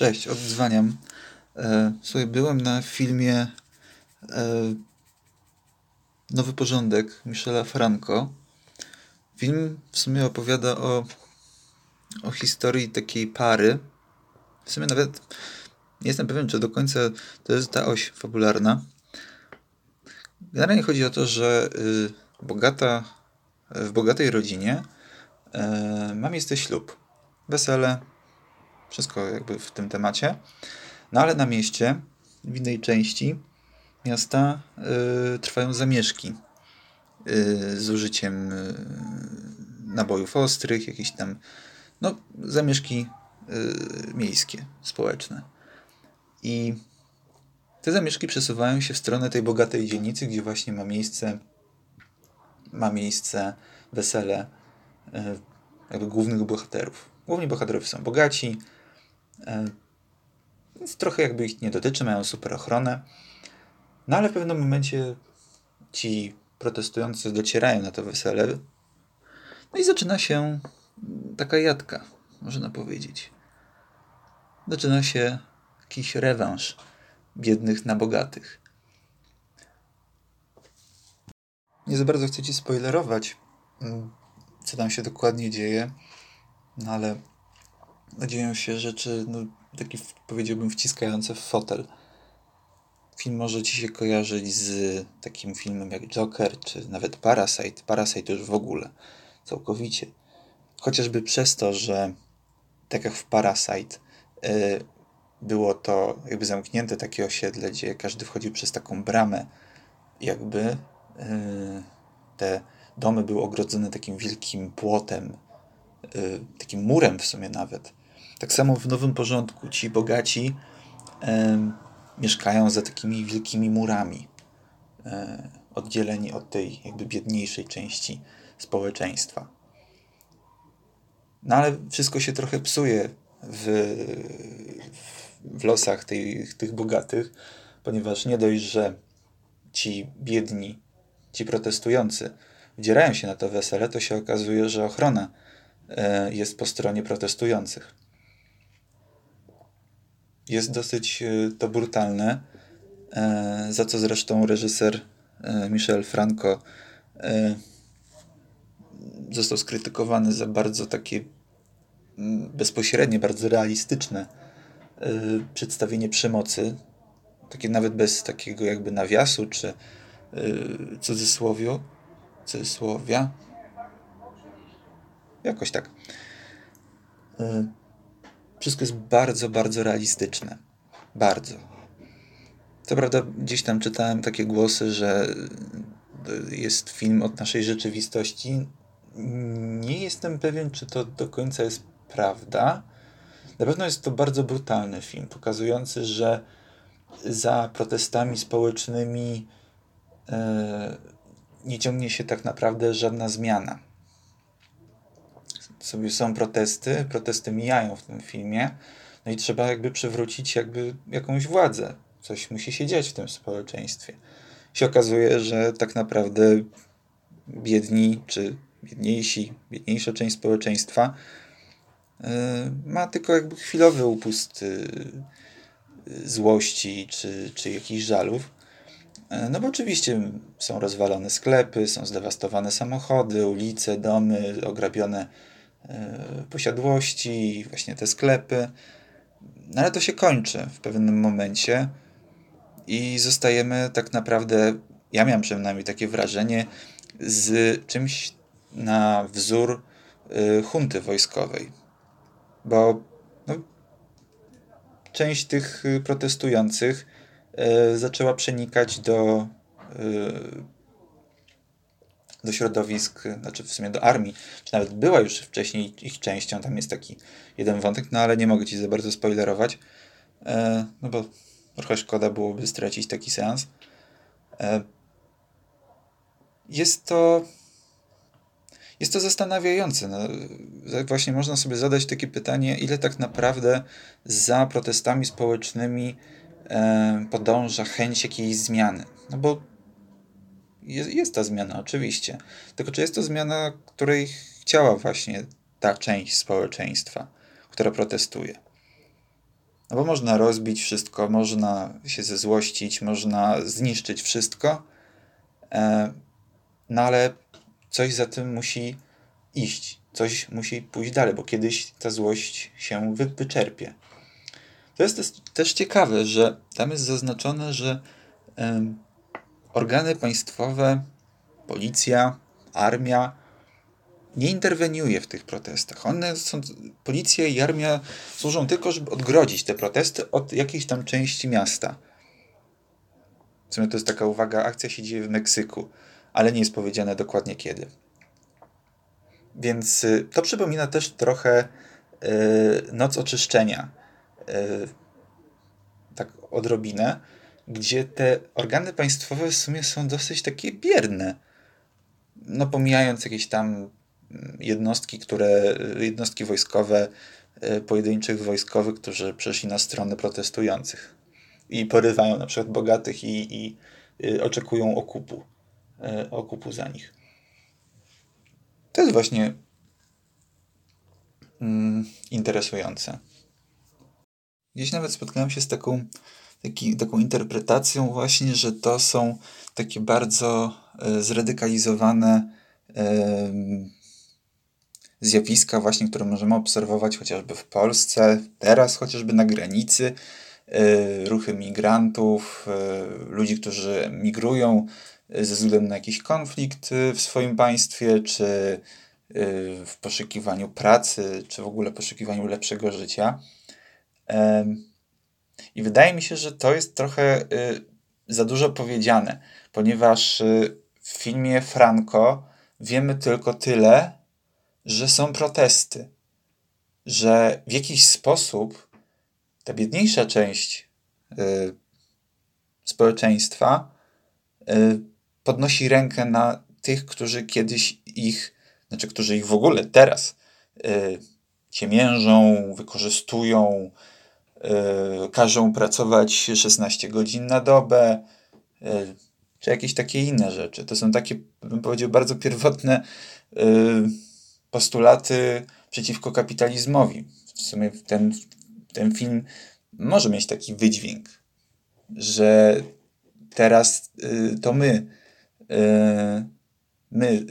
Cześć, oddzwaniam. E, słuchaj, byłem na filmie e, Nowy Porządek Michela Franco. Film w sumie opowiada o, o historii takiej pary. W sumie nawet nie jestem pewien, czy do końca to jest ta oś fabularna. Generalnie chodzi o to, że y, bogata, w bogatej rodzinie y, ma miejsce ślub, wesele, wszystko jakby w tym temacie. No ale na mieście, w innej części miasta y, trwają zamieszki y, z użyciem y, nabojów ostrych, jakieś tam no, zamieszki y, miejskie, społeczne. I te zamieszki przesuwają się w stronę tej bogatej dzielnicy, gdzie właśnie ma miejsce ma miejsce wesele jakby głównych bohaterów. Główni bohaterowie są bogaci, więc trochę jakby ich nie dotyczy, mają super ochronę. No ale w pewnym momencie ci protestujący docierają na to wesele. No i zaczyna się taka jadka, można powiedzieć. Zaczyna się jakiś rewanż biednych na bogatych. Nie za bardzo chcę ci spoilerować, mm, co tam się dokładnie dzieje, no ale dzieją się rzeczy, no, takie powiedziałbym wciskające w fotel. Film może ci się kojarzyć z takim filmem jak Joker, czy nawet Parasite. Parasite już w ogóle, całkowicie. Chociażby przez to, że tak jak w Parasite yy, było to jakby zamknięte takie osiedle, gdzie każdy wchodził przez taką bramę, jakby yy, te domy były ogrodzone takim wielkim płotem, yy, takim murem w sumie nawet. Tak samo w Nowym Porządku ci bogaci e, mieszkają za takimi wielkimi murami, e, oddzieleni od tej jakby biedniejszej części społeczeństwa. No ale wszystko się trochę psuje w, w losach tej, tych bogatych, ponieważ nie dość, że ci biedni, ci protestujący wdzierają się na to wesele, to się okazuje, że ochrona e, jest po stronie protestujących jest dosyć e, to brutalne, e, za co zresztą reżyser e, Michel Franco został skrytykowany za bardzo takie bezpośrednie, bardzo realistyczne przedstawienie przemocy, takie nawet bez takiego jakby nawiasu czy cudzysłowiu, cudzysłowia. Jakoś tak. Wszystko jest bardzo, bardzo realistyczne. Bardzo. Co prawda, gdzieś tam czytałem takie głosy, że jest film od naszej rzeczywistości. Nie jestem pewien, czy to do końca jest prawda. Na pewno jest to bardzo brutalny film, pokazujący, że za protestami społecznymi e, nie ciągnie się tak naprawdę żadna zmiana sobie są protesty, protesty mijają w tym filmie, no i trzeba jakby przywrócić jakby jakąś władzę. Coś musi się dziać w tym społeczeństwie. Się okazuje, że tak naprawdę biedni czy biedniejsi, biedniejsza część społeczeństwa yy, ma tylko jakby chwilowy upust yy, złości czy, czy jakichś żalów. Yy, no bo oczywiście są rozwalone sklepy, są zdewastowane samochody, ulice, domy, ograbione E, posiadłości, właśnie te sklepy. No ale to się kończy w pewnym momencie i zostajemy tak naprawdę, ja miałem przynajmniej takie wrażenie, z czymś na wzór y, hunty wojskowej. Bo no, część tych protestujących y, zaczęła przenikać do do środowisk, znaczy w sumie do armii, czy nawet była już wcześniej ich częścią, tam jest taki jeden wątek, no ale nie mogę ci za bardzo spoilerować, e, no bo trochę szkoda byłoby stracić taki seans. E, jest to jest to zastanawiające. No, właśnie można sobie zadać takie pytanie, ile tak naprawdę za protestami społecznymi e, podąża chęć jakiejś zmiany. No bo jest, jest ta zmiana, oczywiście. Tylko czy jest to zmiana, której chciała właśnie ta część społeczeństwa, która protestuje? No bo można rozbić wszystko, można się zezłościć, można zniszczyć wszystko, e, no ale coś za tym musi iść, coś musi pójść dalej, bo kiedyś ta złość się wy wyczerpie. To jest też ciekawe, że tam jest zaznaczone, że organy państwowe, policja, armia nie interweniuje w tych protestach. One są, policja i armia służą tylko, żeby odgrodzić te protesty od jakiejś tam części miasta. W sumie to jest taka uwaga, akcja się dzieje w Meksyku, ale nie jest powiedziane dokładnie kiedy. Więc y, to przypomina też trochę y, Noc Oczyszczenia. Y, tak odrobinę, gdzie te organy państwowe w sumie są dosyć takie bierne. No pomijając jakieś tam jednostki, które, jednostki wojskowe, e, pojedynczych wojskowych, którzy przeszli na stronę protestujących i porywają na przykład bogatych i, i y, oczekują okupu, okupu za nich. To jest właśnie mm, interesujące. Gdzieś nawet spotkałem się z taką, taki, taką interpretacją właśnie, że to są takie bardzo e, zradykalizowane zjawiska właśnie, które możemy obserwować chociażby w Polsce, teraz chociażby na granicy, e, ruchy migrantów, e, ludzi, którzy migrują ze względu na jakiś konflikt w swoim państwie, czy w poszukiwaniu pracy, czy w ogóle poszukiwaniu lepszego życia. I wydaje mi się, że to jest trochę za dużo powiedziane, ponieważ w filmie Franco wiemy tylko tyle, że są protesty, że w jakiś sposób ta biedniejsza część y, społeczeństwa y, podnosi rękę na tych, którzy kiedyś ich, znaczy, którzy ich w ogóle teraz y, ciemiężą, wykorzystują, y, każą pracować 16 godzin na dobę, y, czy jakieś takie inne rzeczy. To są takie, bym powiedział, bardzo pierwotne y, postulaty przeciwko kapitalizmowi. W sumie ten, ten film może mieć taki wydźwięk, że teraz y, to my, y, my,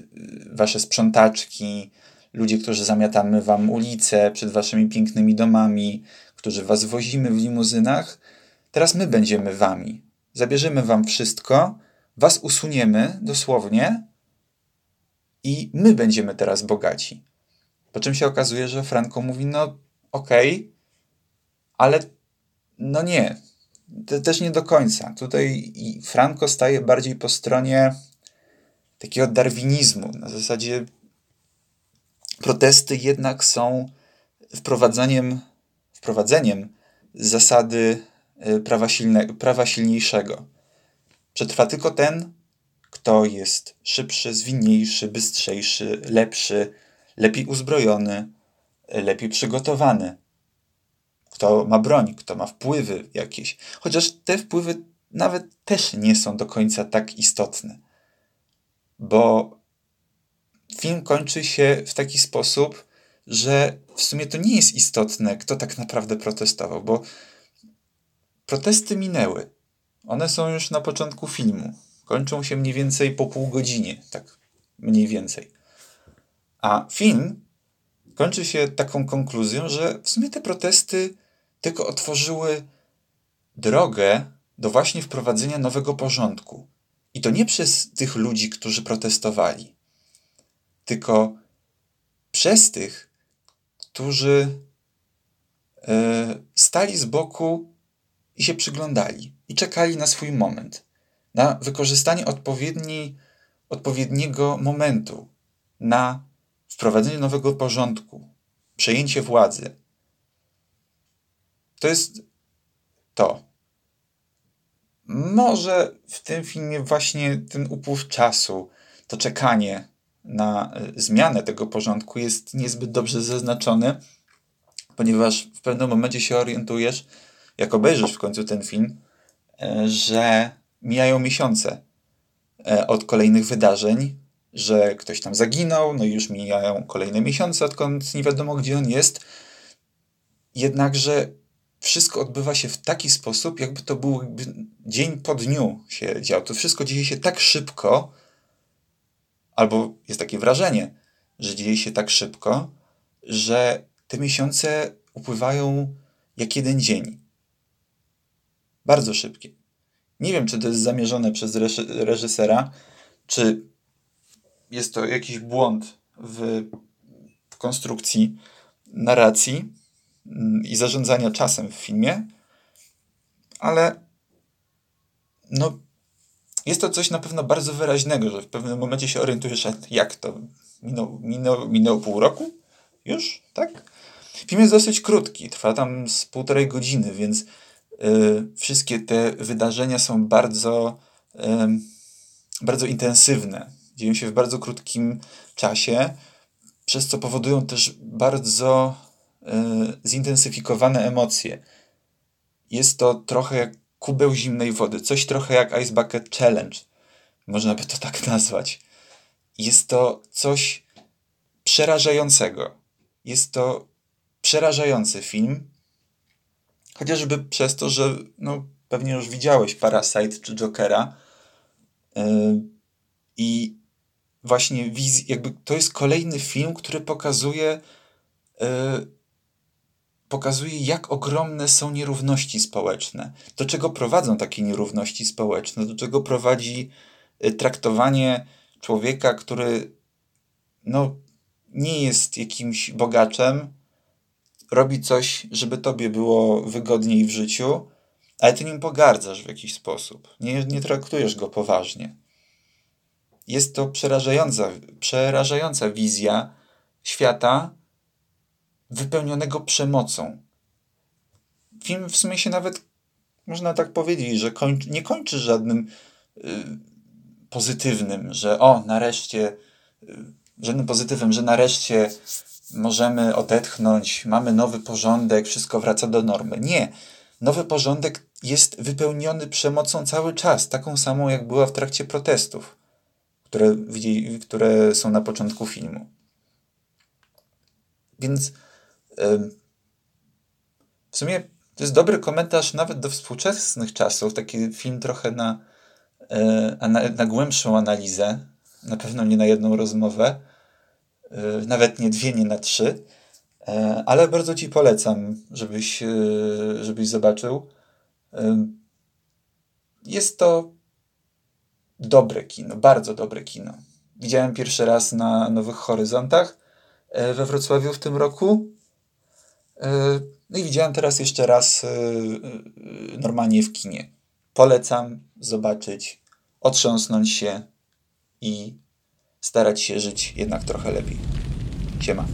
wasze sprzątaczki, ludzie, którzy zamiatamy wam ulice przed waszymi pięknymi domami, którzy was wozimy w limuzynach, teraz my będziemy wami. Zabierzemy wam wszystko, was usuniemy dosłownie i my będziemy teraz bogaci. Po czym się okazuje, że Franco mówi, no okej, okay, ale no nie, to też nie do końca. Tutaj Franco staje bardziej po stronie takiego darwinizmu. Na zasadzie protesty jednak są wprowadzeniem, wprowadzeniem zasady y, prawa, silne, prawa silniejszego. Przetrwa tylko ten, kto jest szybszy, zwinniejszy, bystrzejszy, lepszy, lepiej uzbrojony, lepiej przygotowany. Kto ma broń, kto ma wpływy jakieś. Chociaż te wpływy nawet też nie są do końca tak istotne. Bo film kończy się w taki sposób, że w sumie to nie jest istotne, kto tak naprawdę protestował, bo protesty minęły. One są już na początku filmu. Kończą się mniej więcej po pół godzinie, tak mniej więcej. A film kończy się taką konkluzją, że w sumie te protesty tylko otworzyły drogę do właśnie wprowadzenia nowego porządku. I to nie przez tych ludzi, którzy protestowali, tylko przez tych, którzy e, stali z boku i się przyglądali i czekali na swój moment, na wykorzystanie odpowiedni, odpowiedniego momentu, na wprowadzenie nowego porządku, przejęcie władzy. To jest to. Może w tym filmie właśnie ten upływ czasu, to czekanie na e, zmianę tego porządku jest niezbyt dobrze zaznaczone, ponieważ w pewnym momencie się orientujesz, jak obejrzysz w końcu ten film, e, że mijają miesiące e, od kolejnych wydarzeń, że ktoś tam zaginął, no i już mijają kolejne miesiące, odkąd nie wiadomo, gdzie on jest. Jednakże wszystko odbywa się w taki sposób, jakby to był dzień po dniu się działo. To wszystko dzieje się tak szybko, albo jest takie wrażenie, że dzieje się tak szybko, że te miesiące upływają jak jeden dzień. Bardzo szybkie. Nie wiem, czy to jest zamierzone przez reżysera, czy jest to jakiś błąd w, konstrukcji narracji mm, i zarządzania czasem w filmie, ale no, jest to coś na pewno bardzo wyraźnego, że w pewnym momencie się orientujesz, jak to minął, minął, minął pół roku? Już? Tak? Film jest dosyć krótki, trwa tam z półtorej godziny, więc y, wszystkie te wydarzenia są bardzo, y, bardzo intensywne. Dzieją się w bardzo krótkim czasie, przez co powodują też bardzo y, zintensyfikowane emocje. Jest to trochę jak kubeł zimnej wody, coś trochę jak Ice Bucket Challenge. Można by to tak nazwać. Jest to coś przerażającego. Jest to przerażający film. Chociażby przez to, że no, pewnie już widziałeś Parasite czy Jokera. Yy, I właśnie wizji, jakby to jest kolejny film, który pokazuje, yy, pokazuje, jak ogromne są nierówności społeczne. Do czego prowadzą takie nierówności społeczne? Do czego prowadzi yy, traktowanie człowieka, który no, nie jest jakimś bogaczem, robi coś, żeby tobie było wygodniej w życiu, ale ty nim pogardzasz w jakiś sposób. Nie, nie traktujesz go poważnie. Jest to przerażająca, przerażająca wizja świata wypełnionego przemocą. Film w sumie się nawet, można tak powiedzieć, że nie kończy żadnym y, pozytywnym, że o, nareszcie, y, żadnym pozytywem, że nareszcie możemy odetchnąć, mamy nowy porządek, wszystko wraca do normy. Nie. Nowy porządek jest wypełniony przemocą cały czas, taką samą jak była w trakcie protestów, które, które są na początku filmu. Więc w sumie to jest dobry komentarz nawet do współczesnych czasów, taki film trochę na, e, na, głębszą analizę, na pewno nie na jedną rozmowę, E, nawet nie dwie, nie na trzy, e, ale bardzo Ci polecam, żebyś, żebyś zobaczył. Jest to dobre kino, bardzo dobre kino. Widziałem pierwszy raz na Nowych Horyzontach we Wrocławiu w tym roku. No i widziałem teraz jeszcze raz normalnie w kinie. Polecam zobaczyć, otrząsnąć się i starać się żyć jednak trochę lepiej. Siema.